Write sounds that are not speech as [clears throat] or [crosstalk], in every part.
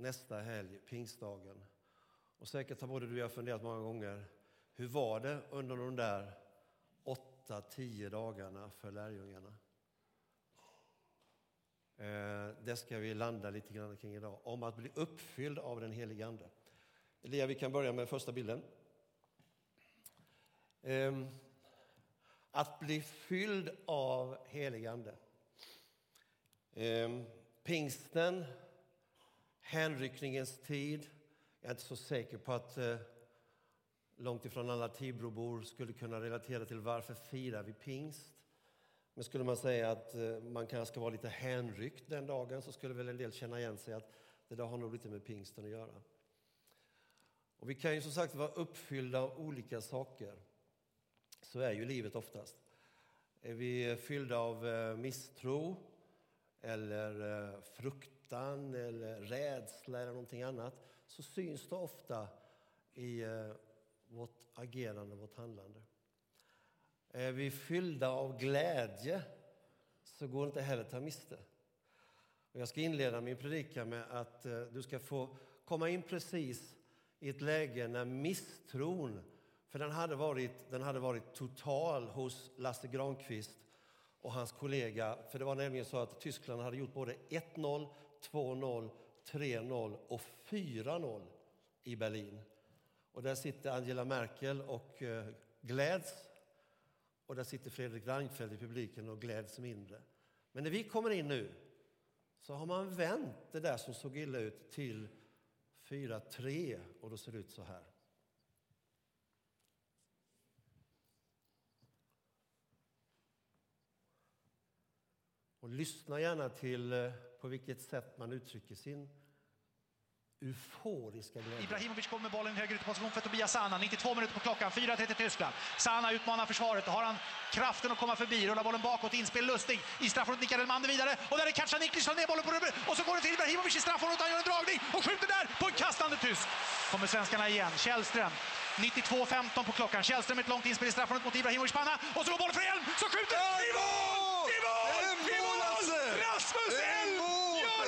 nästa helg, pingstdagen. Och säkert har både du och jag funderat många gånger, hur var det under de där åtta, tio dagarna för lärjungarna? Eh, det ska vi landa lite grann kring idag, om att bli uppfylld av den helige Ande. Elia, vi kan börja med första bilden. Ehm, att bli fylld av helig Ande. Ehm, pingsten, hänryckningens tid. Jag är inte så säker på att eh, långt ifrån alla Tibrobor skulle kunna relatera till varför firar vi pingst. Men skulle man säga att eh, man kanske ska vara lite hänryckt den dagen så skulle väl en del känna igen sig att det där har nog lite med pingsten att göra. Och vi kan ju som sagt vara uppfyllda av olika saker. Så är ju livet oftast. Är vi fyllda av eh, misstro eller eh, frukt fruktan eller rädsla eller någonting annat så syns det ofta i eh, vårt agerande, vårt handlande. Är vi fyllda av glädje så går det inte heller att ta miste. Jag ska inleda min predikan med att eh, du ska få komma in precis i ett läge när misstron, för den hade varit, den hade varit total hos Lasse Granqvist och hans kollega. För det var nämligen så att Tyskland hade gjort både 1-0, 2-0, 3-0 och 4-0 i Berlin. Och där sitter Angela Merkel och eh, gläds och där sitter Fredrik Reinfeldt i publiken och gläds mindre. Men när vi kommer in nu så har man vänt det där som såg illa ut till 4-3 och då ser det ut så här. Och lyssna gärna till eh, på vilket sätt man uttrycker sin euforiska glädje. Ibrahimovic kommer med bollen höger ut position för Tobias Sana. 92 minuter på klockan, 4-3 Tyskland. Sana utmanar försvaret. Har han kraften att komma förbi. Rullar bollen bakåt, inspel Lustig. I straffområdet nickar Elmander vidare. Och där är Kacaniklic som ner bollen på rubben. Och så går det till Ibrahimovic i straffområdet. Han gör en dragning och skjuter där på en kastande tysk. Kommer svenskarna igen. Källström. 92-15 på klockan. Källström ett långt inspel i straffområdet mot Ibrahimovics panna. Och så går bollen för Elm som skjuter i mål! I mål! I mål! Rasmus Elm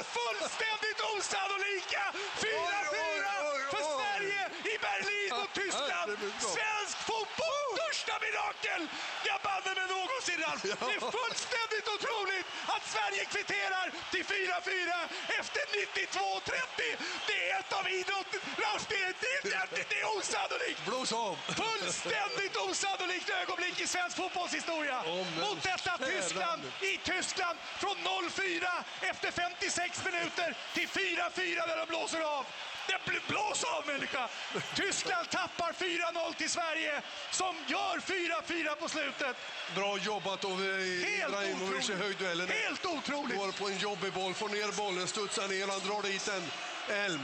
fullständigt osannolika 4-4 för Sverige i Berlin och Tyskland. Svensk fotboll största mirakel! Jag banne mig någonsin, Ralf! Det är fullständigt otroligt att Sverige kvitterar till 4-4 efter 92-30. Det är ett av idrotten... Ralf, det är, är osannolikt! Blås av! Fullständigt osannolikt ögonblick i svensk fotbollshistoria. Mot detta Tyskland, i Tyskland, från 0-4 efter 56 minuter till 4-4 när de blåser av. Det blås av människa! Tyskland tappar 4-0 till Sverige som gör 4-4 på slutet. Bra jobbat av Ibrahimovic i höjdduellen. Helt otroligt! Går på en jobbig boll, får ner bollen, studsar ner, han drar dit den. Elm.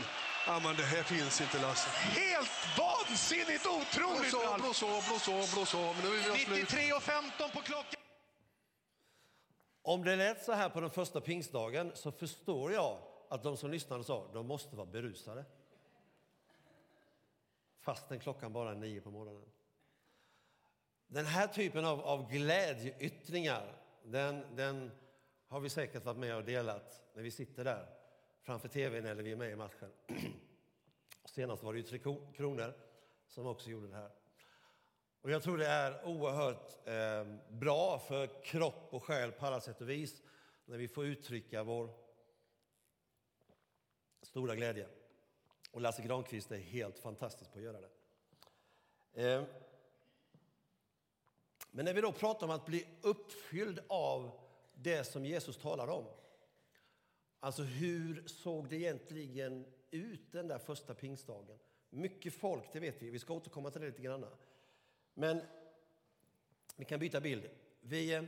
Ja, men det här finns inte, Lasse. Helt vansinnigt otroligt! Blås av, blås av, blås av, blås av. Nu är vi 93 och 15 på klockan. Om det lät så här på den första pingstdagen så förstår jag att de som lyssnade sa de måste vara berusade. Fastän klockan bara är nio på morgonen. Den här typen av, av glädjeyttringar den, den har vi säkert varit med och delat när vi sitter där framför tvn eller vi är med i matchen. [clears throat] Senast var det ju Tre Kronor som också gjorde det här. Och jag tror det är oerhört eh, bra för kropp och själ på alla sätt och vis när vi får uttrycka vår stora glädje. Och Lasse Granqvist är helt fantastisk på att göra det. Eh, men när vi då pratar om att bli uppfylld av det som Jesus talar om. Alltså hur såg det egentligen ut den där första pingstdagen? Mycket folk, det vet vi. Vi ska återkomma till det lite grann. Men vi kan byta bild. Vi eh,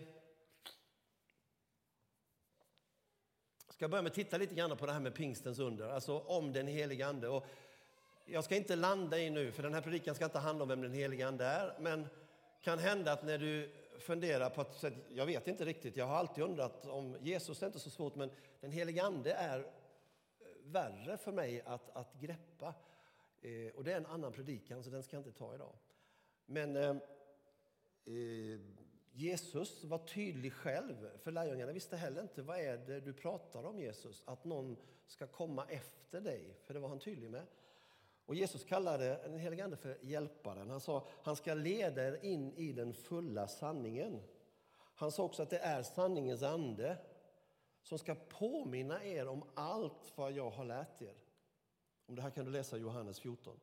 ska börja med att titta lite grann på det här med pingstens under, alltså om den helige Ande. Och jag ska inte landa i nu, för den här predikan ska inte handla om vem den helige Ande är, men kan hända att när du fundera på att, jag vet inte riktigt, jag har alltid undrat om Jesus är inte så svårt, men den helige Ande är eh, värre för mig att, att greppa. Eh, och det är en annan predikan, så den ska jag inte ta idag. Men eh, eh Jesus var tydlig själv, för lärjungarna visste heller inte vad är det du pratar om Jesus, att någon ska komma efter dig, för det var han tydlig med. Och Jesus kallade den helige Ande för hjälparen. Han sa han ska leda er in i den fulla sanningen. Han sa också att det är sanningens ande som ska påminna er om allt vad jag har lärt er. Om det här kan du läsa i Johannes 14.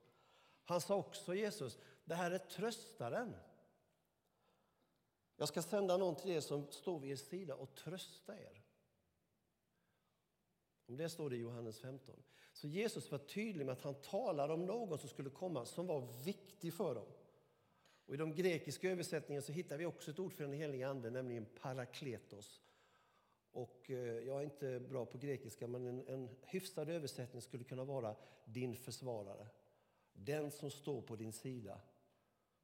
Han sa också, Jesus, det här är tröstaren. Jag ska sända någon till er som står vid er sida och trösta er. Om det står det i Johannes 15. Så Jesus var tydlig med att han talade om någon som skulle komma som var viktig för dem. Och I de grekiska översättningarna så hittar vi också ett ord för den helige Ande, nämligen parakletos. Och eh, jag är inte bra på grekiska, men en, en hyfsad översättning skulle kunna vara din försvarare. Den som står på din sida,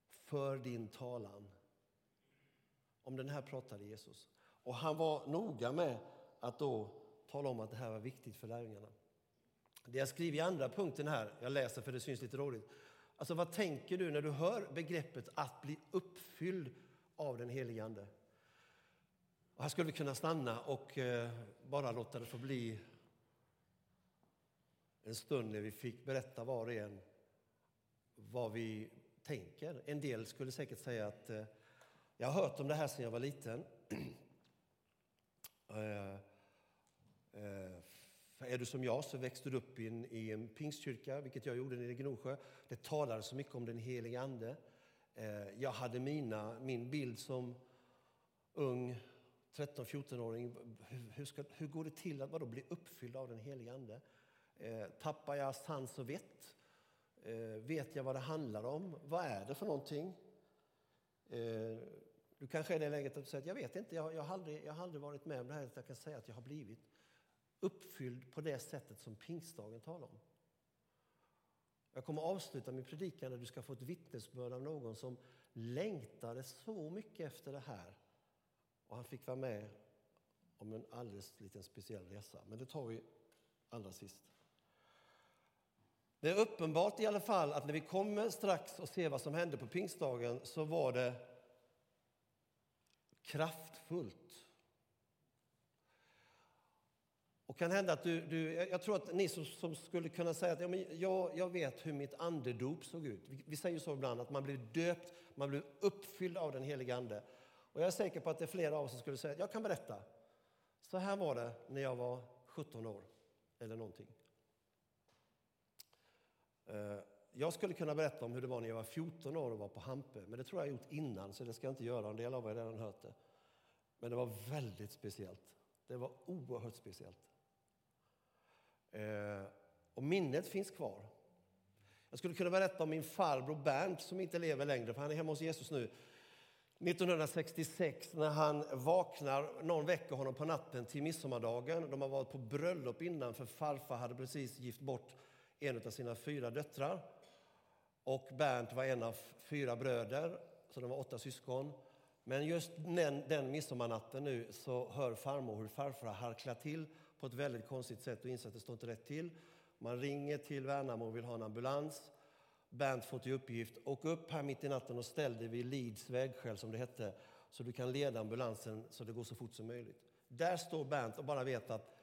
för din talan. Om den här pratade Jesus. Och han var noga med att då tala om att det här var viktigt för lärjungarna. Det jag skriver i andra punkten här, jag läser för det syns lite roligt. Alltså vad tänker du när du hör begreppet att bli uppfylld av den helige Ande? Och här skulle vi kunna stanna och eh, bara låta det få bli en stund när vi fick berätta var och en vad vi tänker. En del skulle säkert säga att eh, jag har hört om det här sedan jag var liten. [clears throat] Eh, är du som jag så växte du upp i en, i en pingstkyrka, vilket jag gjorde nere i Gnosjö. Det talades så mycket om den helige Ande. Eh, jag hade mina, min bild som ung 13-14-åring, hur, hur går det till att vadå, bli uppfylld av den helige Ande? Eh, tappar jag sans och vett? Eh, vet jag vad det handlar om? Vad är det för någonting? Eh, du kanske är i det läget att du säger att jag vet inte, jag, jag, har aldrig, jag har aldrig varit med om det här att jag kan säga att jag har blivit uppfylld på det sättet som pingstdagen talar om. Jag kommer avsluta min predikan där du ska få ett vittnesbörd av någon som längtade så mycket efter det här och han fick vara med om en alldeles liten speciell resa. Men det tar vi allra sist. Det är uppenbart i alla fall att när vi kommer strax och ser vad som hände på pingstdagen så var det kraftfullt. Och kan hända att du, du, jag tror att ni som, som skulle kunna säga att ja, men jag, jag vet hur mitt andedop såg ut. Vi, vi säger så ibland att man blir döpt, man blir uppfylld av den helige Ande. Och jag är säker på att det är flera av oss som skulle säga att jag kan berätta. Så här var det när jag var 17 år, eller någonting. Eh, jag skulle kunna berätta om hur det var när jag var 14 år och var på Hampe, men det tror jag jag gjort innan, så det ska jag inte göra. En del av er har redan hört det. Men det var väldigt speciellt. Det var oerhört speciellt. Eh, och minnet finns kvar. Jag skulle kunna berätta om min farbror Bernt som inte lever längre, för han är hemma hos Jesus nu. 1966 när han vaknar, någon väcker honom på natten till midsommardagen. De har varit på bröllop innan för farfar hade precis gift bort en av sina fyra döttrar. Och Bernt var en av fyra bröder, så de var åtta syskon. Men just den, den midsommarnatten nu så hör farmor hur farfar harklar till på ett väldigt konstigt sätt och inser att det står inte rätt till. Man ringer till Värnamo och vill ha en ambulans. Bernt får till uppgift åka upp här mitt i natten och ställ dig vid Lids vägskäl som det hette så du kan leda ambulansen så det går så fort som möjligt. Där står Bernt och bara vet att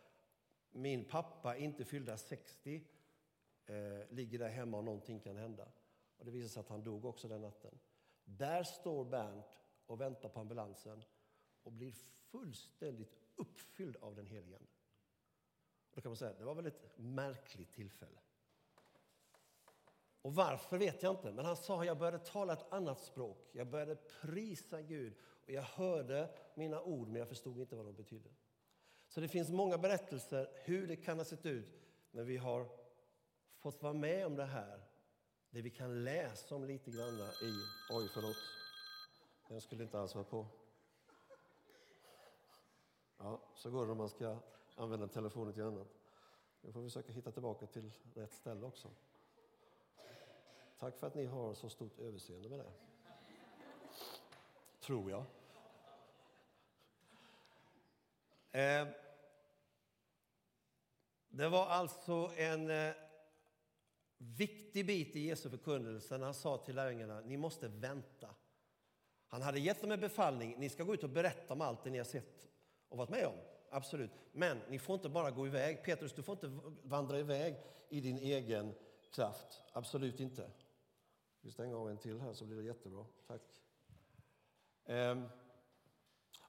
min pappa inte fyllda 60 eh, ligger där hemma och någonting kan hända. Och det visar sig att han dog också den natten. Där står Bernt och väntar på ambulansen och blir fullständigt uppfylld av den helige då kan man säga det var väl ett märkligt tillfälle. Och varför vet jag inte, men han sa att jag började tala ett annat språk. Jag började prisa Gud och jag hörde mina ord men jag förstod inte vad de betydde. Så det finns många berättelser hur det kan ha sett ut när vi har fått vara med om det här. Det vi kan läsa om lite grann i... Oj, förlåt. Jag skulle inte alls vara på. Ja, så går det om man ska använda telefonen till annat. Nu får vi försöka hitta tillbaka till rätt ställe också. Tack för att ni har så stort överseende med det. Tror jag. Eh, det var alltså en eh, viktig bit i Jesu förkunnelse när han sa till lärjungarna, ni måste vänta. Han hade gett dem en befallning, ni ska gå ut och berätta om allt det ni har sett och varit med om. Absolut. Men ni får inte bara gå iväg. Petrus, du får inte vandra iväg i din egen kraft. Absolut inte. Vi stänger av en till här så blir det jättebra. Tack. Um,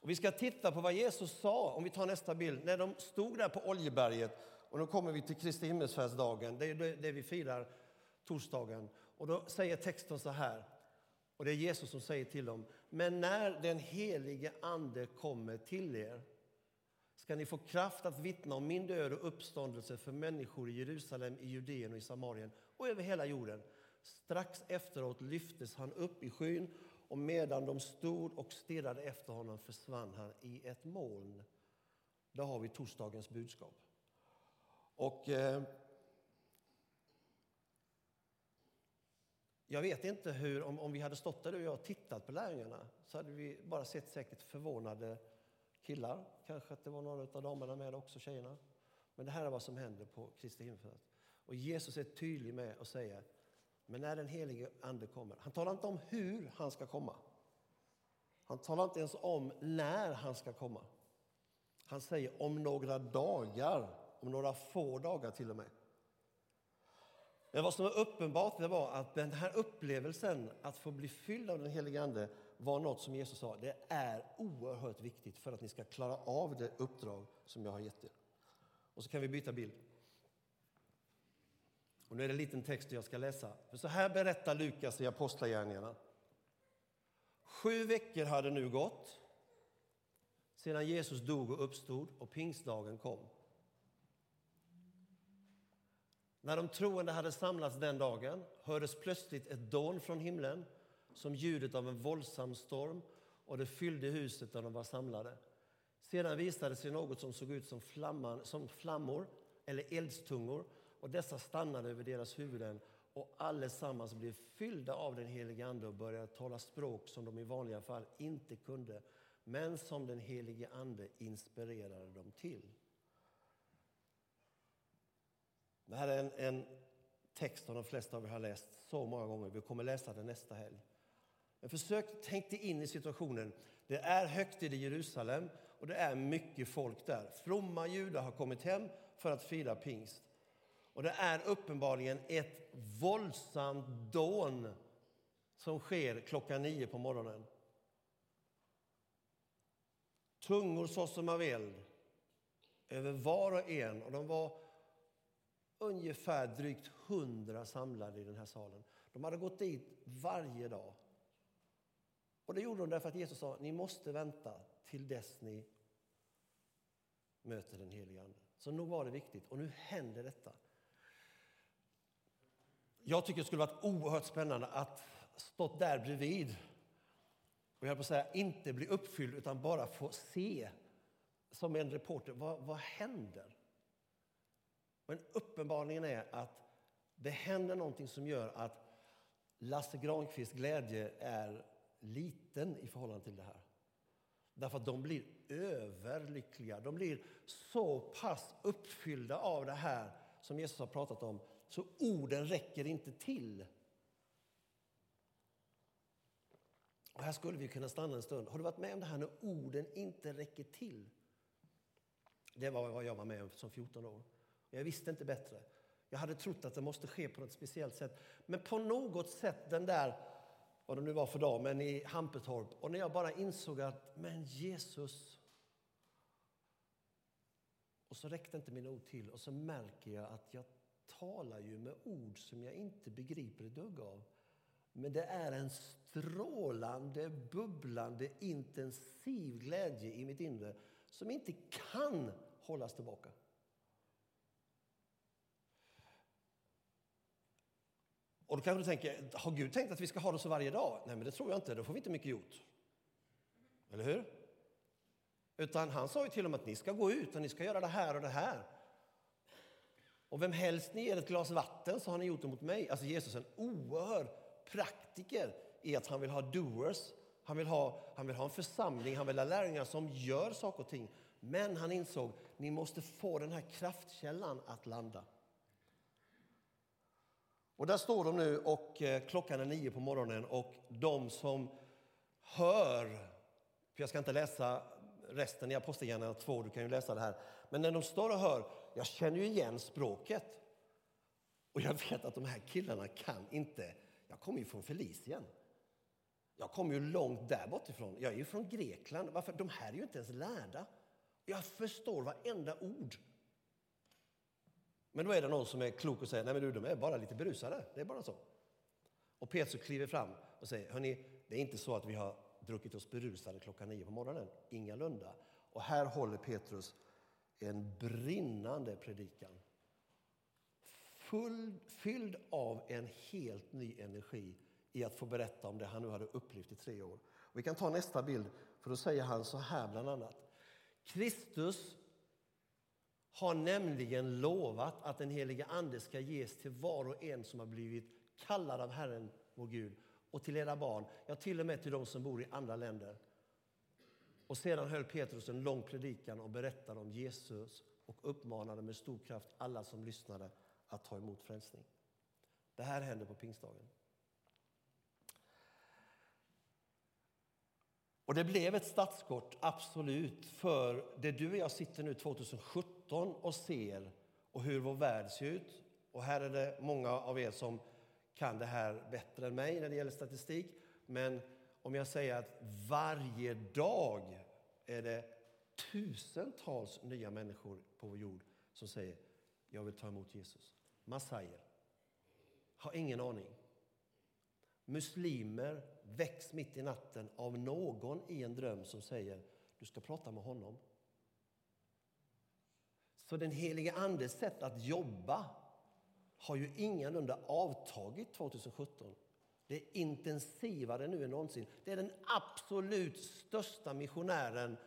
Och vi ska titta på vad Jesus sa, om vi tar nästa bild, när de stod där på Oljeberget. Och då kommer vi till Kristi himmelsfärdsdagen, det är det vi firar torsdagen. Och då säger texten så här, och det är Jesus som säger till dem, men när den helige Ande kommer till er ska ni få kraft att vittna om min död och uppståndelse för människor i Jerusalem, i Judeen och i Samarien och över hela jorden. Strax efteråt lyftes han upp i skyn och medan de stod och stirrade efter honom försvann han i ett moln. Där har vi torsdagens budskap. Och eh, Jag vet inte hur, om, om vi hade stått där och tittat på lärjungarna så hade vi bara sett säkert förvånade killar. Kanske att det var några av damerna med också, tjejerna. Men det här är vad som händer på Kristi himmelfärd. Och Jesus är tydlig med att säga, men när den helige Ande kommer, han talar inte om hur han ska komma. Han talar inte ens om när han ska komma. Han säger om några dagar, om några få dagar till och med. Men vad som var uppenbart det var att den här upplevelsen att få bli fylld av den helige Ande var något som Jesus sa, det är oerhört viktigt för att ni ska klara av det uppdrag som jag har gett er. Och så kan vi byta bild. Och nu är det en liten text jag ska läsa. För så här berättar Lukas i Apostlagärningarna. Sju veckor hade nu gått sedan Jesus dog och uppstod och pingstdagen kom. När de troende hade samlats den dagen hördes plötsligt ett dån från himlen som ljudet av en våldsam storm och det fyllde huset där de var samlade. Sedan visade sig något som såg ut som, flamman, som flammor eller eldstungor och dessa stannade över deras huvuden och allesammans blev fyllda av den helige Ande och började tala språk som de i vanliga fall inte kunde men som den helige Ande inspirerade dem till. Det här är en, en text som de flesta av er har läst så många gånger. Vi kommer läsa den nästa helg. Men försök tänk dig in i situationen. Det är högtid i Jerusalem och det är mycket folk där. Fromma judar har kommit hem för att fira pingst. Och det är uppenbarligen ett våldsamt dån som sker klockan nio på morgonen. Tungor såsom av eld över var och en. Och de var ungefär drygt hundra samlade i den här salen. De hade gått dit varje dag. Och det gjorde de därför att Jesus sa, ni måste vänta till dess ni möter den helige Ande. Så nog var det viktigt. Och nu händer detta. Jag tycker det skulle varit oerhört spännande att stått där bredvid och jag på säga inte bli uppfylld utan bara få se som en reporter, vad, vad händer? Men uppenbarligen är att det händer någonting som gör att Lasse Granqvists glädje är liten i förhållande till det här. Därför att de blir överlyckliga. De blir så pass uppfyllda av det här som Jesus har pratat om, så orden räcker inte till. Och här skulle vi kunna stanna en stund. Har du varit med om det här när orden inte räcker till? Det var vad jag var med om som 14 år. Jag visste inte bättre. Jag hade trott att det måste ske på något speciellt sätt. Men på något sätt, den där, vad det nu var för dag, men i Hampetorp. Och när jag bara insåg att, men Jesus. Och så räckte inte mina ord till och så märker jag att jag talar ju med ord som jag inte begriper ett dugg av. Men det är en strålande, bubblande, intensiv glädje i mitt inre som inte kan hållas tillbaka. Och då kanske du tänker, har Gud tänkt att vi ska ha det så varje dag? Nej, men det tror jag inte. Då får vi inte mycket gjort. Eller hur? Utan han sa ju till dem att ni ska gå ut och ni ska göra det här och det här. Och vem helst ni ger ett glas vatten så har ni gjort det mot mig. Alltså Jesus är en oerhörd praktiker i att han vill ha doers. Han vill ha, han vill ha en församling, han vill ha lärjungar som gör saker och ting. Men han insåg, ni måste få den här kraftkällan att landa. Och där står de nu och eh, klockan är nio på morgonen och de som hör, för jag ska inte läsa resten i Apostlagärningarna 2, du kan ju läsa det här. Men när de står och hör, jag känner ju igen språket. Och jag vet att de här killarna kan inte, jag kommer ju från Felicien. Jag kommer ju långt där bortifrån, jag är ju från Grekland. Varför? De här är ju inte ens lärda. Jag förstår varenda ord. Men då är det någon som är klok och säger, nej men du, de är bara lite berusade, det är bara så. Och Petrus kliver fram och säger, hörni, det är inte så att vi har druckit oss berusade klockan nio på morgonen, ingalunda. Och här håller Petrus en brinnande predikan. Full, fylld av en helt ny energi i att få berätta om det han nu hade upplevt i tre år. Vi kan ta nästa bild, för då säger han så här bland annat. Kristus har nämligen lovat att den helige Ande ska ges till var och en som har blivit kallad av Herren, vår Gud, och till era barn, ja, till och med till de som bor i andra länder. Och sedan höll Petrus en lång predikan och berättade om Jesus och uppmanade med stor kraft alla som lyssnade att ta emot frälsning. Det här händer på pingstdagen. Och det blev ett startskott, absolut, för det du och jag sitter nu 2017 och ser och hur vår värld ser ut. Och här är det många av er som kan det här bättre än mig när det gäller statistik. Men om jag säger att varje dag är det tusentals nya människor på vår jord som säger jag vill ta emot Jesus. Massajer har ingen aning. Muslimer väcks mitt i natten av någon i en dröm som säger du ska prata med honom. Så den helige Andes sätt att jobba har ju ingalunda avtagit 2017. Det är intensivare nu än någonsin. Det är den absolut största missionären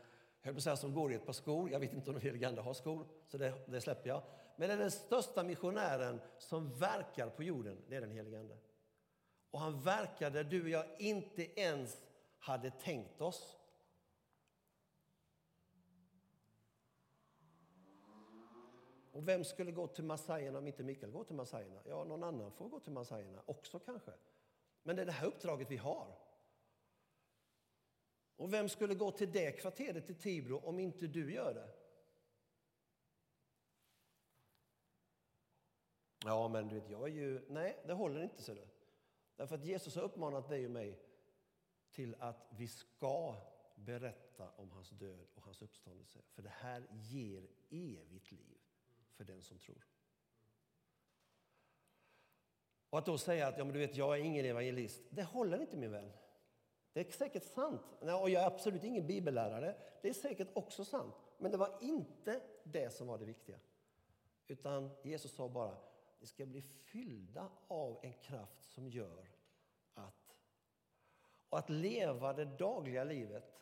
jag säga, som går i ett par skor. Jag vet inte om de helige Ande har skor, så det, det, släpper jag. Men det är den största missionären som verkar på jorden. Det är den helige Ande. Och han verkar där du och jag inte ens hade tänkt oss. Och vem skulle gå till Massajerna om inte Mikael går till Massajerna? Ja, någon annan får gå till Massajerna också kanske. Men det är det här uppdraget vi har. Och vem skulle gå till det kvarteret i Tibro om inte du gör det? Ja, men du vet, jag är ju... Nej, det håller inte, ser du. Därför att Jesus har uppmanat dig och mig till att vi ska berätta om hans död och hans uppståndelse. För det här ger evigt liv för den som tror. Och att då säga att ja, men du vet, jag är ingen evangelist, det håller inte min vän. Det är säkert sant. Och jag är absolut ingen bibellärare. Det är säkert också sant. Men det var inte det som var det viktiga. Utan Jesus sa bara, ni ska bli fyllda av en kraft som gör att... Och att leva det dagliga livet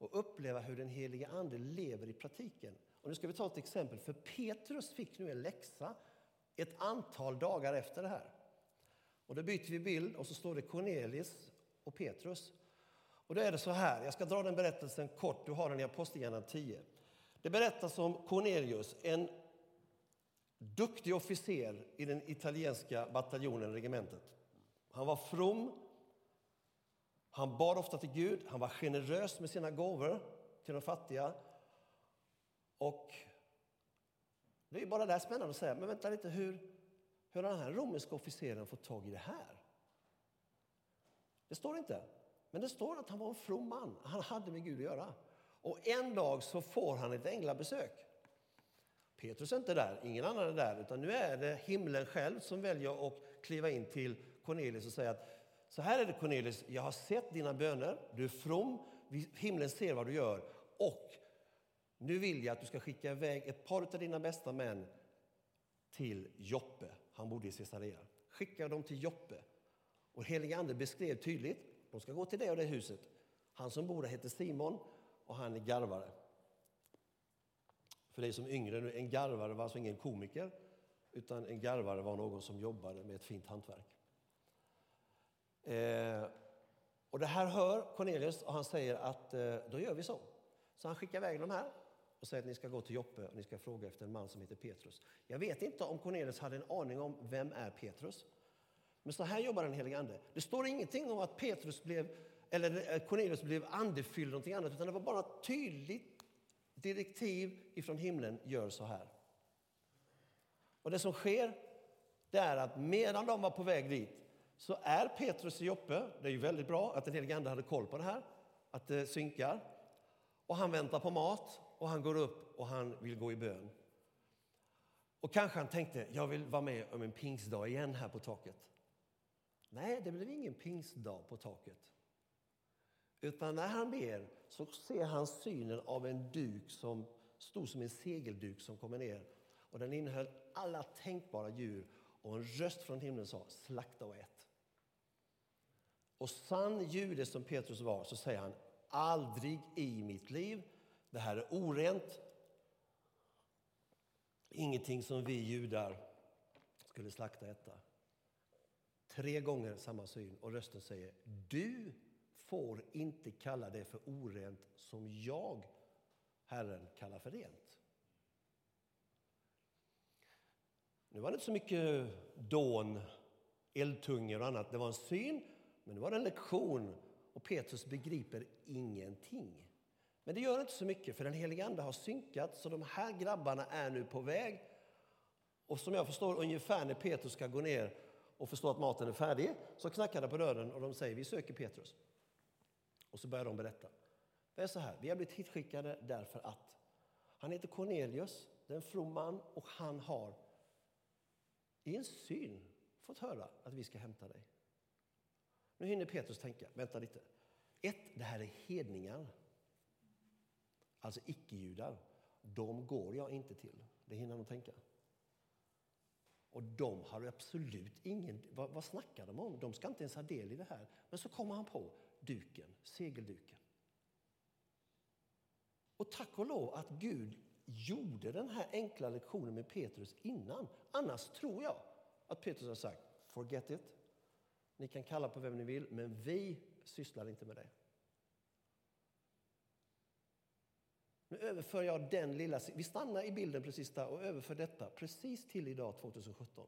och uppleva hur den helige Ande lever i praktiken. Och nu ska vi ta ett exempel, för Petrus fick nu en läxa ett antal dagar efter det här. Och då byter vi bild och så står det Cornelis och Petrus. Och då är det så här, jag ska dra den berättelsen kort, du har den i Apostlagärningarna 10. Det berättas om Cornelius, en duktig officer i den italienska bataljonen, regementet. Han var from, han bad ofta till Gud, han var generös med sina gåvor till de fattiga. Och det är bara det spännande att säga, men vänta lite, hur, hur har den här romerska officeren fått tag i det här? Det står inte. Men det står att han var en from man. Han hade med Gud att göra. Och en dag så får han ett änglabesök. Petrus är inte där, ingen annan är där, utan nu är det himlen själv som väljer att kliva in till Cornelius och säga att så här är det Cornelius, jag har sett dina böner, du är from, himlen ser vad du gör och nu vill jag att du ska skicka iväg ett par av dina bästa män till Joppe. Han bodde i Caesarea. Skicka dem till Joppe. Och helige Ande beskrev tydligt, de ska gå till det och det huset. Han som bor där heter Simon och han är garvare. För dig som är yngre, nu, en garvare var alltså ingen komiker utan en garvare var någon som jobbade med ett fint hantverk. Eh, och det här hör Cornelius och han säger att eh, då gör vi så. Så han skickar iväg de här och säger att ni ska gå till Joppe och ni ska fråga efter en man som heter Petrus. Jag vet inte om Cornelius hade en aning om vem är Petrus. Men så här jobbar den helige Ande. Det står ingenting om att Petrus blev eller eh, Cornelius blev andefylld eller någonting annat, utan det var bara ett tydligt direktiv ifrån himlen, gör så här. Och det som sker, det är att medan de var på väg dit, så är Petrus i Joppe, det är ju väldigt bra att den helige Ande hade koll på det här, att det synkar. Och han väntar på mat och han går upp och han vill gå i bön. Och kanske han tänkte, jag vill vara med om en pingstdag igen här på taket. Nej, det blev ingen pingstdag på taket. Utan när han ber så ser han synen av en duk som stod som en segelduk som kommer ner. Och den innehöll alla tänkbara djur och en röst från himlen sa slakta och ät. Och sann jude som Petrus var så säger han aldrig i mitt liv, det här är orent, ingenting som vi judar skulle slakta och äta. Tre gånger samma syn och rösten säger du får inte kalla det för orent som jag, Herren, kallar för rent. Nu var det inte så mycket dån, eldtungor och annat. Det var en syn, men det var en lektion och Petrus begriper ingenting. Men det gör inte så mycket, för den heliga Ande har synkat så de här grabbarna är nu på väg. Och som jag förstår ungefär när Petrus ska gå ner och förstå att maten är färdig så knackar det på dörren och de säger vi söker Petrus. Och så börjar de berätta. Det är så här, vi har blivit hitskickade därför att han heter Cornelius, det är en from man och han har i en syn fått höra att vi ska hämta dig. Nu hinner Petrus tänka, vänta lite. Ett, det här är hedningar. Alltså icke-judar. De går jag inte till. Det hinner han tänka. Och de har absolut ingen... Vad, vad snackar de om? De ska inte ens ha del i det här. Men så kommer han på duken, segelduken. Och tack och lov att Gud gjorde den här enkla lektionen med Petrus innan. Annars tror jag att Petrus har sagt forget it. Ni kan kalla på vem ni vill, men vi sysslar inte med det. Nu överför jag den lilla... Vi stannar i bilden precis där och överför detta precis till idag 2017.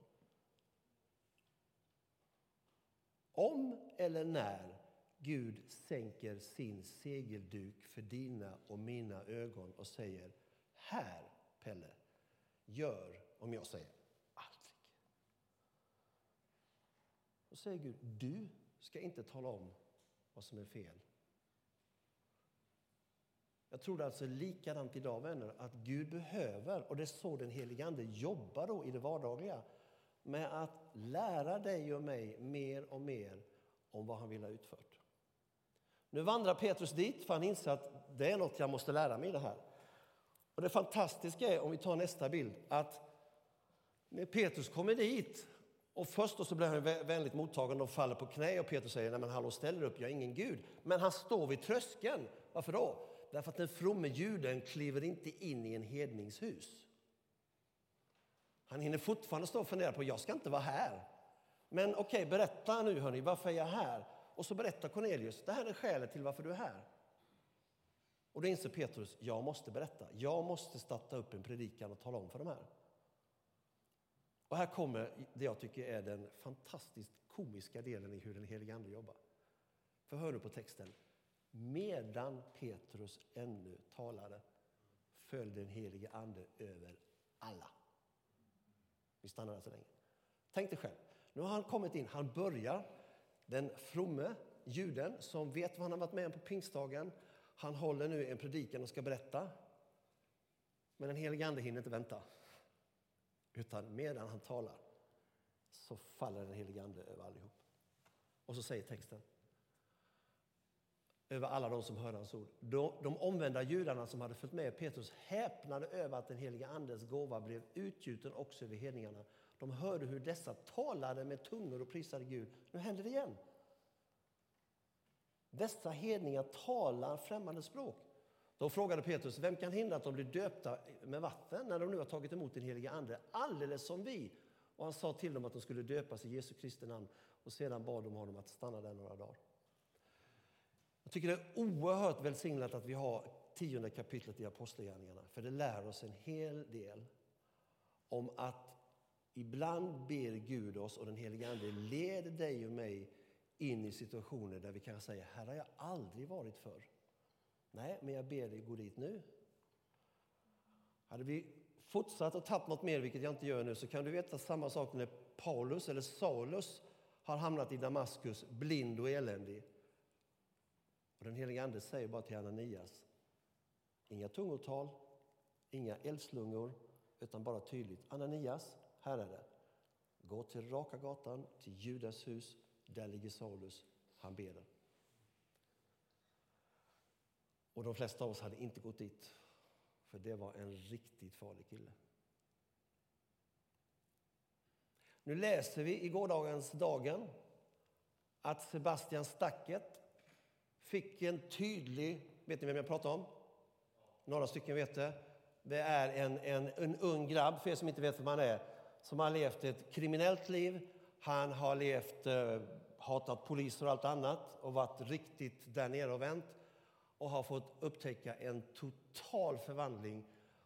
Om eller när Gud sänker sin segelduk för dina och mina ögon och säger Här, Pelle, gör om jag säger aldrig. Då säger Gud, du ska inte tala om vad som är fel. Jag tror det alltså är likadant idag, vänner, att Gud behöver, och det är så den helige Ande jobbar då i det vardagliga, med att lära dig och mig mer och mer om vad han vill ha utfört. Nu vandrar Petrus dit för han inser att det är något jag måste lära mig i det här. Och det fantastiska är, om vi tar nästa bild, att när Petrus kommer dit och först då så blir han vänligt mottagen och faller på knä och Petrus säger, nej men hallå ställ upp, jag är ingen Gud. Men han står vid tröskeln. Varför då? Därför att den fromme juden kliver inte in i en hedningshus. Han hinner fortfarande stå och fundera på, jag ska inte vara här. Men okej, okay, berätta nu hörni, varför är jag här? Och så berättar Cornelius, det här är skälet till varför du är här. Och då inser Petrus, jag måste berätta. Jag måste starta upp en predikan och tala om för de här. Och här kommer det jag tycker är den fantastiskt komiska delen i hur den helige Ande jobbar. För hör nu på texten. Medan Petrus ännu talade föll den helige Ande över alla. Vi stannar där så länge. Tänk dig själv, nu har han kommit in, han börjar den fromme juden som vet vad han har varit med om på pingstdagen. Han håller nu en predikan och ska berätta. Men den helige Ande hinner inte vänta. Utan medan han talar så faller den helige Ande över allihop. Och så säger texten över alla de som hörde hans ord. De, omvända judarna som hade följt med Petrus häpnade över att den heliga Andens gåva blev utgjuten också över hedningarna. De hörde hur dessa talade med tungor och prisade Gud. Nu händer det igen. Dessa hedningar talar främmande språk. Då frågade Petrus, vem kan hindra att de blir döpta med vatten när de nu har tagit emot den helige Ande, alldeles som vi? Och han sa till dem att de skulle döpas i Jesu Kristi namn och sedan bad de honom att stanna där några dagar. Jag tycker det är oerhört välsignat att vi har tionde kapitlet i Apostlagärningarna, för det lär oss en hel del om att ibland ber Gud oss och den helige Ande led dig och mig in i situationer där vi kan säga, här har jag aldrig varit förr. Nej, men jag ber dig gå dit nu. Hade vi fortsatt och tappat något mer, vilket jag inte gör nu, så kan du veta samma sak när Paulus, eller Saulus, har hamnat i Damaskus blind och eländig. Och den helige Ande säger bara till Ananias, inga tungotal, inga eldslungor, utan bara tydligt, Ananias, här är det. Gå till Raka gatan, till Judas hus, där ligger Saulus, han ber. Och de flesta av oss hade inte gått dit, för det var en riktigt farlig kille. Nu läser vi i gårdagens Dagen att Sebastian Stacket fick en tydlig... Vet ni vem jag pratar om? Några stycken vet det. Det är en, en, en ung grabb, för er som inte vet vem han är, som har levt ett kriminellt liv. Han har levt, eh, hatat poliser och allt annat och varit riktigt där nere och vänt och har fått upptäcka en total förvandling.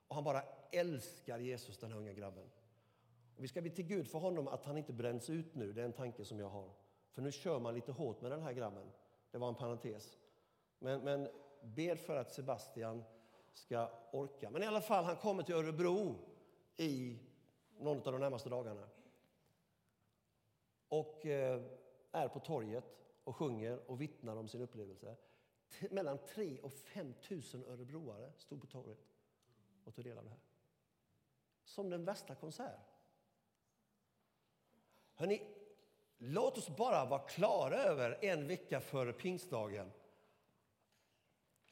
Och han bara älskar Jesus, den här unga grabben. Och vi ska be till Gud för honom att han inte bränns ut nu. Det är en tanke som jag har. För nu kör man lite hårt med den här grabben. Det var en parentes. Men, men ber för att Sebastian ska orka. Men i alla fall, han kommer till Örebro i någon av de närmaste dagarna. Och eh, är på torget och sjunger och vittnar om sin upplevelse. Mellan 3 och 5 000 örebroare stod på torget och tog del av det här. Som den värsta konsert. Hörrni, låt oss bara vara klara över en vecka före pingstdagen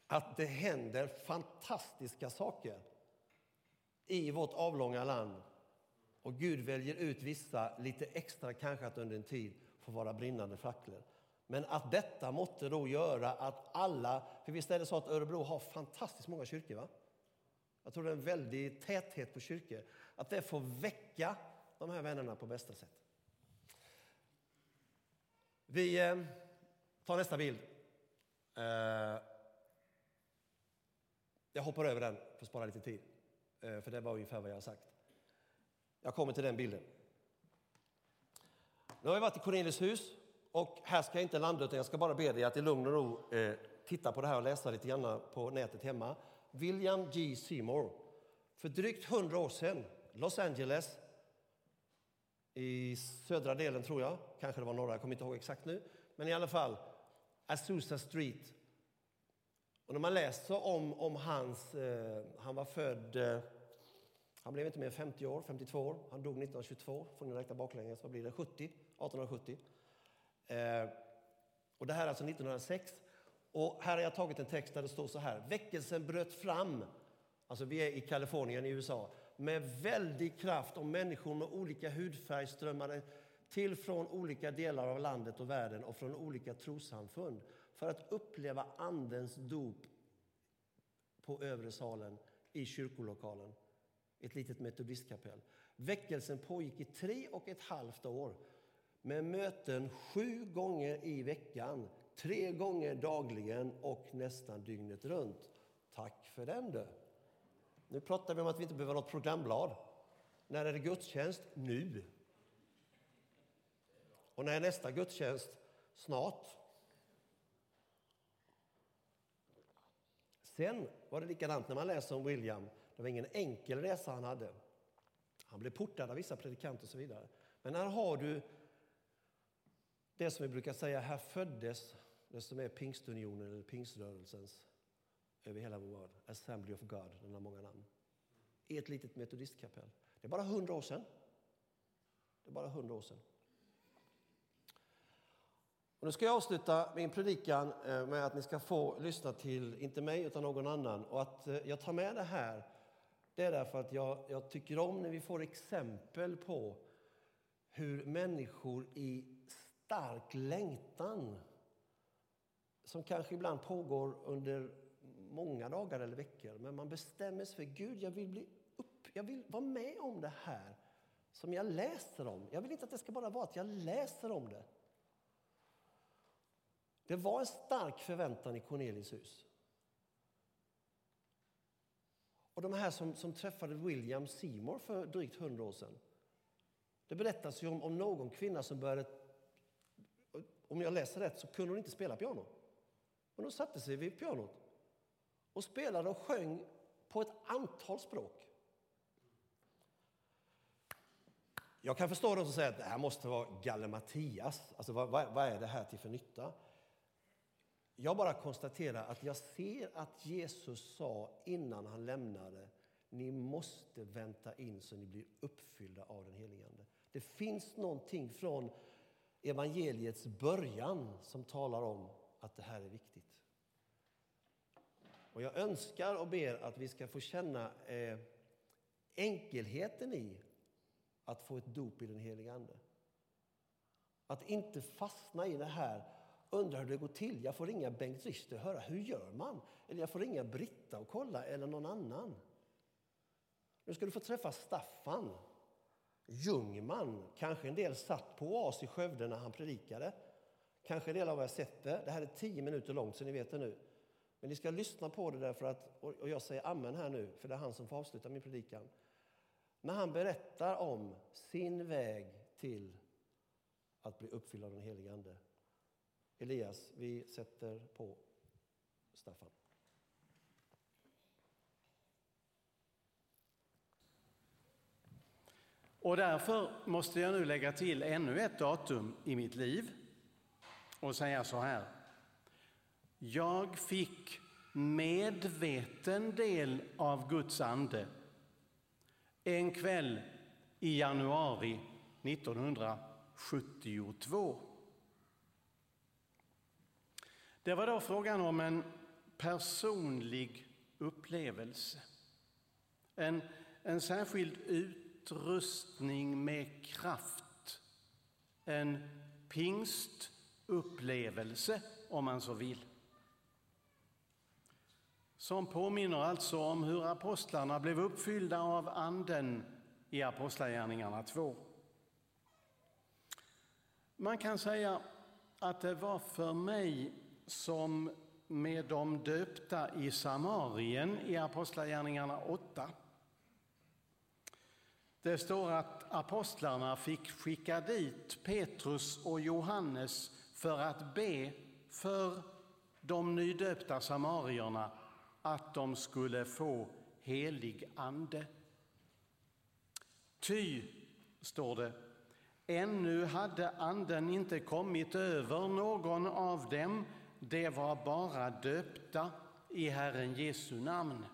att det händer fantastiska saker i vårt avlånga land. Och Gud väljer ut vissa lite extra kanske att under en tid få vara brinnande facklor. Men att detta måtte då göra att alla, för visst är det så att Örebro har fantastiskt många kyrkor va? Jag tror det är en väldig täthet på kyrkor. Att det får väcka de här vännerna på bästa sätt. Vi eh, tar nästa bild. Eh, jag hoppar över den för att spara lite tid, eh, för det var ungefär vad jag har sagt. Jag kommer till den bilden. Nu har vi varit i Cornelis hus och här ska jag inte landa utan jag ska bara be dig att i lugn och ro eh, titta på det här och läsa lite grann på nätet hemma. William G. Seymour. För drygt hundra år sedan, Los Angeles, i södra delen tror jag, kanske det var norra, jag kommer inte ihåg exakt nu, men i alla fall Azusa Street. Och när man läser om, om hans, eh, han var född, eh, han blev inte mer än 50 år, 52 år, han dog 1922, får ni räkna baklänges, vad blir det, 70, 1870. Eh, och det här är alltså 1906. Och här har jag tagit en text där det står så här, väckelsen bröt fram, alltså vi är i Kalifornien i USA, med väldig kraft och människor med olika hudfärg strömmade till från olika delar av landet och världen och från olika trossamfund för att uppleva Andens dop på övre salen i kyrkolokalen, ett litet metodistkapell. Väckelsen pågick i tre och ett halvt år med möten sju gånger i veckan, tre gånger dagligen och nästan dygnet runt. Tack för den du! Nu pratar vi om att vi inte behöver något programblad. När är det gudstjänst? Nu. Och när är nästa gudstjänst? Snart. Sen var det likadant när man läser om William. Det var ingen enkel resa han hade. Han blev portad av vissa predikanter och så vidare. Men här har du det som vi brukar säga, här föddes det som är pingstunionen eller pingströrelsens över hela vår värld. Assembly of God, den har många namn. I ett litet metodistkapell. Det är bara hundra år sedan. Det är bara hundra år sedan. Och nu ska jag avsluta min predikan eh, med att ni ska få lyssna till, inte mig utan någon annan. Och att eh, jag tar med det här, det är därför att jag, jag tycker om när vi får exempel på hur människor i stark längtan som kanske ibland pågår under många dagar eller veckor. Men man bestämmer sig för Gud, jag vill, bli upp, jag vill vara med om det här som jag läser om. Jag vill inte att det ska bara vara att jag läser om det. Det var en stark förväntan i Cornelis hus. Och de här som, som träffade William Seymour för drygt hundra år sedan. Det berättas ju om, om någon kvinna som började om jag läser rätt så kunde hon inte spela piano. Men hon satte sig vid pianot och spelade och sjöng på ett antal språk. Jag kan förstå de som säger att det här måste vara gallimatias. Alltså, vad, vad, vad är det här till för nytta? Jag bara konstaterar att jag ser att Jesus sa innan han lämnade ni måste vänta in så ni blir uppfyllda av den helige Ande. Det finns någonting från evangeliets början som talar om att det här är viktigt. Och jag önskar och ber att vi ska få känna eh, enkelheten i att få ett dop i den helige Ande. Att inte fastna i det här, undra hur det går till. Jag får ringa Bengt Richter och höra hur gör man? Eller jag får ringa Britta och kolla, eller någon annan. Nu ska du få träffa Staffan Ljungman. Kanske en del satt på Oas i Skövde när han predikade. Kanske en del av er har sett det. Det här är tio minuter långt, så ni vet det nu. Men ni ska lyssna på det därför att, och jag säger amen här nu, för det är han som får avsluta min predikan. När han berättar om sin väg till att bli uppfylld av den helige Ande. Elias, vi sätter på Staffan. Och därför måste jag nu lägga till ännu ett datum i mitt liv och säga så här. Jag fick medveten del av Guds ande en kväll i januari 1972. Det var då frågan om en personlig upplevelse. En, en särskild utrustning med kraft. En pingstupplevelse, om man så vill som påminner alltså om hur apostlarna blev uppfyllda av Anden i Apostlagärningarna 2. Man kan säga att det var för mig som med de döpta i Samarien i Apostlagärningarna 8. Det står att apostlarna fick skicka dit Petrus och Johannes för att be för de nydöpta samarierna att de skulle få helig ande. Ty, står det, ännu hade anden inte kommit över någon av dem, det var bara döpta i Herren Jesu namn.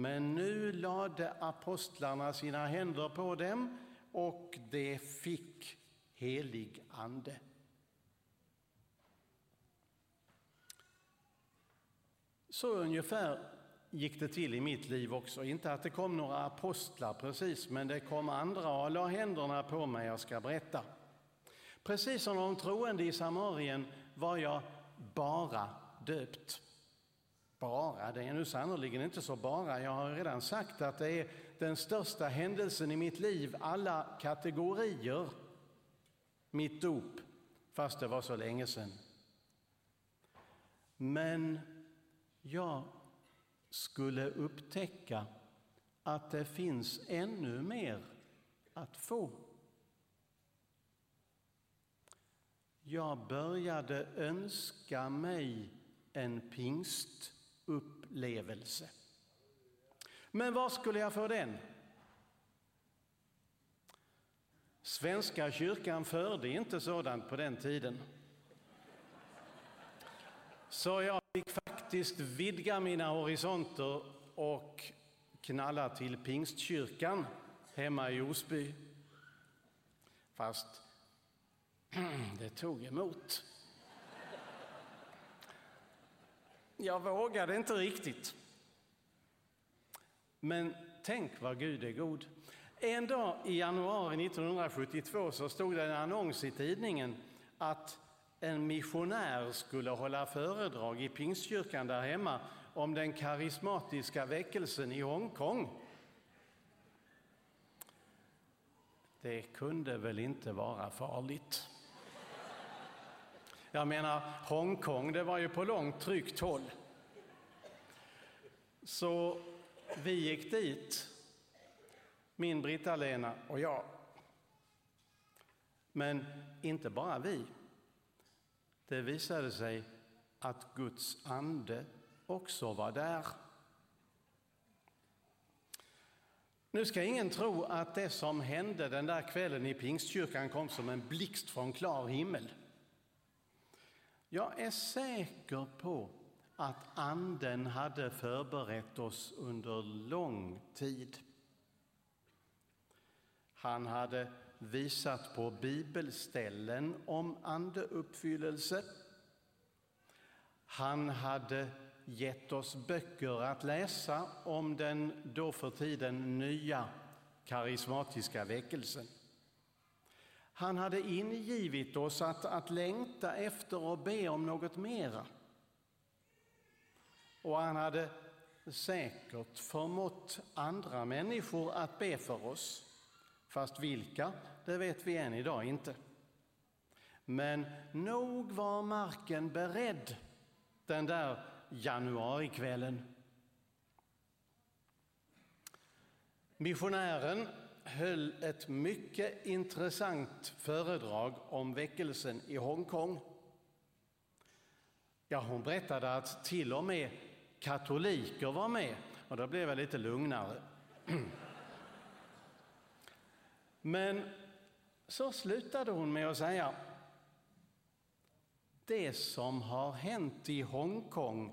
Men nu lade apostlarna sina händer på dem och de fick helig ande. Så ungefär gick det till i mitt liv också. Inte att det kom några apostlar precis, men det kom andra och la händerna på mig, jag ska berätta. Precis som de troende i Samarien var jag bara döpt. Bara, det är nu sannerligen inte så bara. Jag har redan sagt att det är den största händelsen i mitt liv, alla kategorier, mitt dop, fast det var så länge sedan. Men jag skulle upptäcka att det finns ännu mer att få. Jag började önska mig en upplevelse. Men var skulle jag få den? Svenska kyrkan förde inte sådant på den tiden. Så jag fick faktiskt vidga mina horisonter och knalla till Pingstkyrkan hemma i Osby. Fast [clears throat] det tog emot. Jag vågade inte riktigt. Men tänk vad Gud är god. En dag i januari 1972 så stod det en annons i tidningen att en missionär skulle hålla föredrag i Pingstkyrkan där hemma om den karismatiska väckelsen i Hongkong. Det kunde väl inte vara farligt? Jag menar, Hongkong, det var ju på långt tryggt håll. Så vi gick dit, min Britta-Lena och jag. Men inte bara vi. Det visade sig att Guds ande också var där. Nu ska ingen tro att det som hände den där kvällen i Pingstkyrkan kom som en blixt från klar himmel. Jag är säker på att Anden hade förberett oss under lång tid. Han hade visat på bibelställen om andeuppfyllelse. Han hade gett oss böcker att läsa om den då för tiden nya karismatiska väckelsen. Han hade ingivit oss att, att längta efter och be om något mera. Och han hade säkert förmått andra människor att be för oss. Fast vilka, det vet vi än idag inte. Men nog var marken beredd den där januarikvällen. Missionären höll ett mycket intressant föredrag om väckelsen i Hongkong. Ja, hon berättade att till och med katoliker var med och då blev jag lite lugnare. Men så slutade hon med att säga det som har hänt i Hongkong,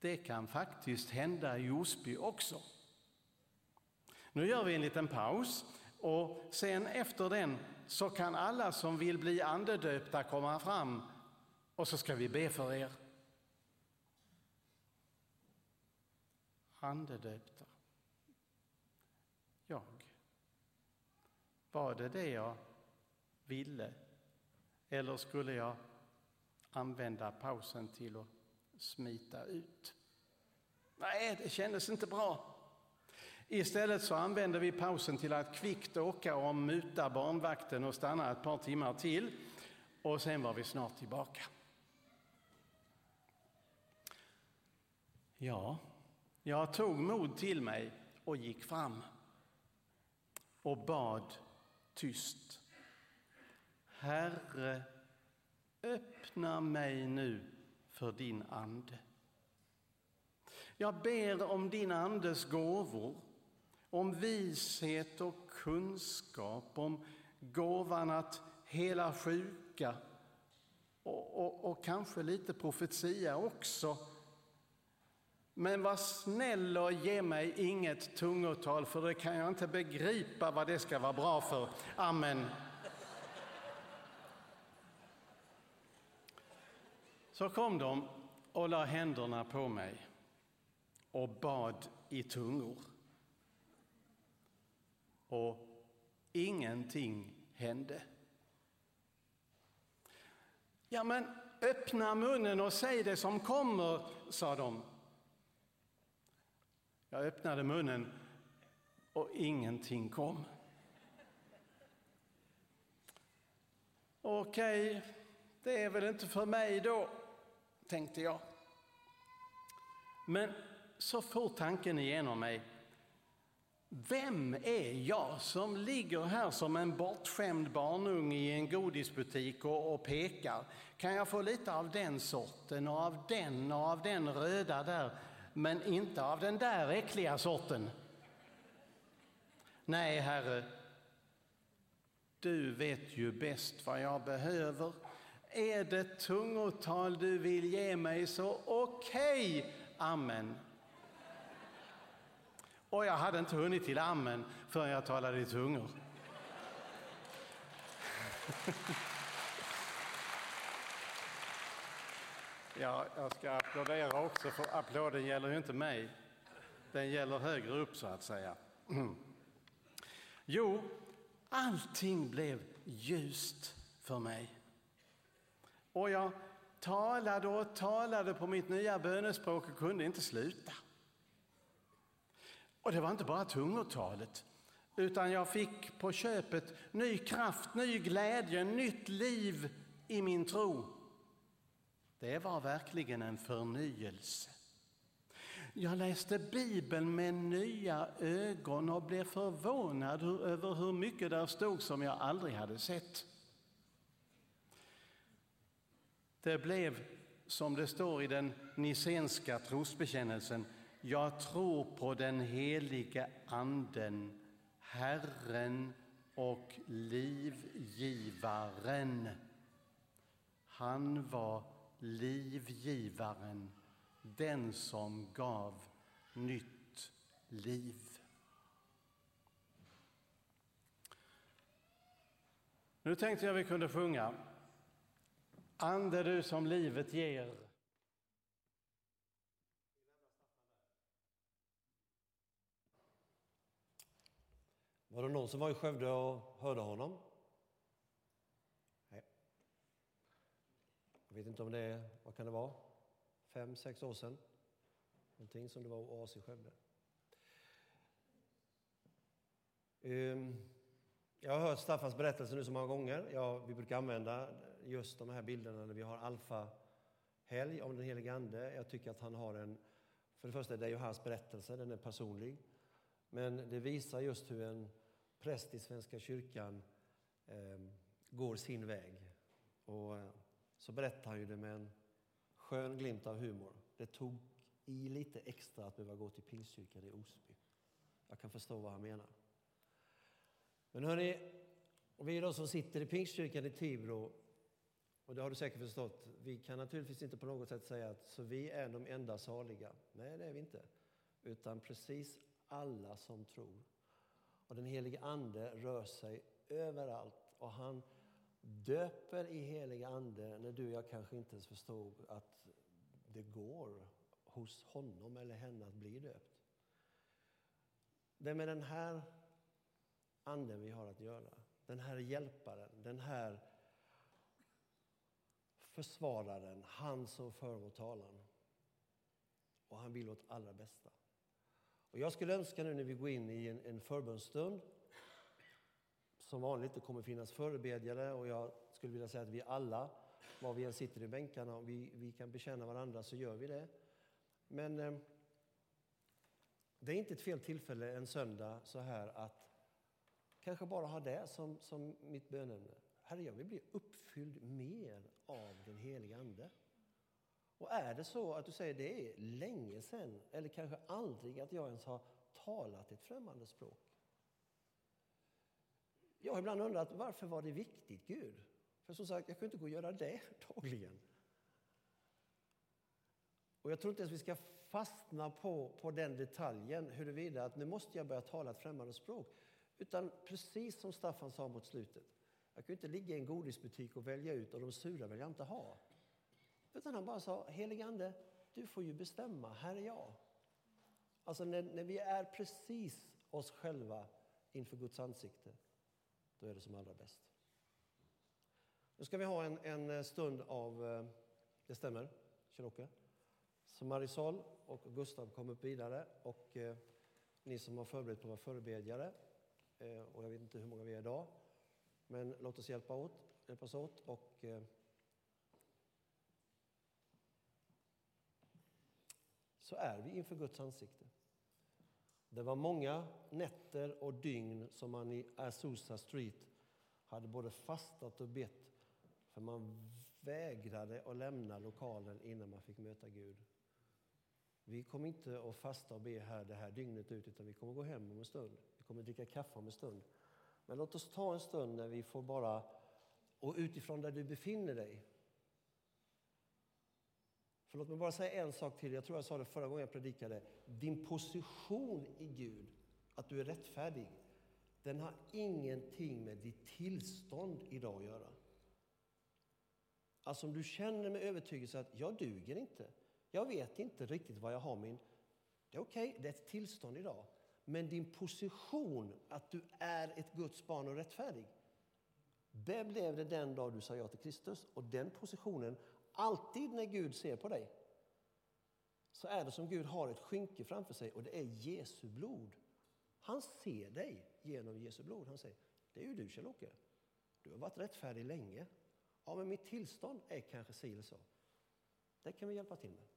det kan faktiskt hända i Osby också. Nu gör vi en liten paus och sen efter den så kan alla som vill bli andedöpta komma fram och så ska vi be för er. Andedöpta. Jag. Var det det jag ville? Eller skulle jag använda pausen till att smita ut? Nej, det kändes inte bra. Istället så använde vi pausen till att kvickt åka och muta barnvakten och stanna ett par timmar till. Och sen var vi snart tillbaka. Ja, jag tog mod till mig och gick fram och bad tyst. Herre, öppna mig nu för din ande. Jag ber om din andes gåvor, om vishet och kunskap, om gåvan att hela sjuka och, och, och kanske lite profetia också men var snäll och ge mig inget tungotal för det kan jag inte begripa vad det ska vara bra för. Amen. Så kom de och la händerna på mig och bad i tungor. Och ingenting hände. Ja, men öppna munnen och säg det som kommer, sa de. Jag öppnade munnen och ingenting kom. Okej, det är väl inte för mig då, tänkte jag. Men så får tanken igenom mig. Vem är jag som ligger här som en bortskämd barnunge i en godisbutik och, och, pekar? Kan jag få lite av den sorten och av den och av den röda där? Men inte av den där äckliga sorten. Nej, Herre, du vet ju bäst vad jag behöver. Är det tungotal du vill ge mig så okej, okay. amen. Och jag hade inte hunnit till amen förrän jag talade i tungor. [laughs] Ja, jag ska applådera också, för applåden gäller ju inte mig. Den gäller högre upp, så att säga. Jo, allting blev ljust för mig. Och jag talade och talade på mitt nya bönespråk och kunde inte sluta. Och det var inte bara tungotalet, utan jag fick på köpet ny kraft, ny glädje, nytt liv i min tro. Det var verkligen en förnyelse. Jag läste Bibeln med nya ögon och blev förvånad över hur mycket där stod som jag aldrig hade sett. Det blev, som det står i den nisenska trosbekännelsen, jag tror på den helige Anden, Herren och livgivaren. Han var livgivaren, den som gav nytt liv. Nu tänkte jag vi kunde sjunga Ande du som livet ger. Var det någon som var i Skövde och hörde honom? Jag vet inte om det är, vad kan det vara, fem, sex år sedan? Någonting som det var oas i Skövde. Ehm, jag har hört Staffans berättelse nu så många gånger. Ja, vi brukar använda just de här bilderna när vi har alfa-helg om den helige Ande. Jag tycker att han har en, för det första det är ju hans berättelse, den är personlig. Men det visar just hur en präst i Svenska kyrkan eh, går sin väg. Och eh, så berättar han ju det med en skön glimt av humor. Det tog i lite extra att behöva gå till Pingstkyrkan i Osby. Jag kan förstå vad han menar. Men hörni, vi då som sitter i Pingstkyrkan i Tibro, och det har du säkert förstått, vi kan naturligtvis inte på något sätt säga att så vi är de enda saliga. Nej, det är vi inte. Utan precis alla som tror. Och den helige Ande rör sig överallt och han döper i helig Ande när du och jag kanske inte ens förstod att det går hos honom eller henne att bli döpt. Det är med den här anden vi har att göra. Den här hjälparen, den här försvararen, han som för vår talan. Och han vill vårt allra bästa. Och jag skulle önska nu när vi går in i en, en förbundsstund som vanligt, det kommer finnas förebedjare och jag skulle vilja säga att vi alla, var vi än sitter i bänkarna, om vi, vi kan bekänna varandra så gör vi det. Men eh, det är inte ett fel tillfälle en söndag så här att kanske bara ha det som, som mitt bönämne. Herre, jag vill bli uppfylld mer av den heliga Ande. Och är det så att du säger det är länge sedan eller kanske aldrig att jag ens har talat ett främmande språk. Jag har ibland undrat varför var det viktigt Gud? För som sagt, jag kunde inte gå och göra det dagligen. Och jag tror inte ens vi ska fastna på, på den detaljen huruvida att nu måste jag börja tala ett främmande språk. Utan precis som Staffan sa mot slutet, jag kan inte ligga i en godisbutik och välja ut och de sura vill jag inte ha. Utan han bara sa, heligande, du får ju bestämma, här är jag. Alltså när, när vi är precis oss själva inför Guds ansikte, då är det som allra bäst. Nu ska vi ha en, en eh, stund av, eh, det stämmer, Kjell-Åke? Så Marisol och Gustav kommer upp vidare och eh, ni som har förberett på att vara förebedjare, eh, och jag vet inte hur många vi är idag, men låt oss hjälpa åt, hjälpas åt och eh, så är vi inför Guds ansikte. Det var många nätter och dygn som man i Azusa Street hade både fastat och bett för man vägrade att lämna lokalen innan man fick möta Gud. Vi kommer inte att fasta och be här det här dygnet ut utan vi kommer gå hem om en stund. Vi kommer dricka kaffe om en stund. Men låt oss ta en stund när vi får bara, och utifrån där du befinner dig, för låt mig bara säga en sak till. Jag tror jag sa det förra gången jag predikade. Din position i Gud, att du är rättfärdig, den har ingenting med ditt tillstånd idag att göra. Alltså om du känner med övertygelse att jag duger inte, jag vet inte riktigt vad jag har min... Det är okej, okay, det är ett tillstånd idag. Men din position, att du är ett Guds barn och rättfärdig, det blev det den dag du sa ja till Kristus. Och den positionen Alltid när Gud ser på dig så är det som Gud har ett skynke framför sig och det är Jesu blod. Han ser dig genom Jesu blod. Han säger, det är ju du Kjell-Åke. Du har varit rättfärdig länge. Ja, men mitt tillstånd är kanske si eller så. Det kan vi hjälpa till med.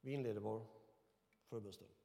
Vi inleder vår förbundsstund.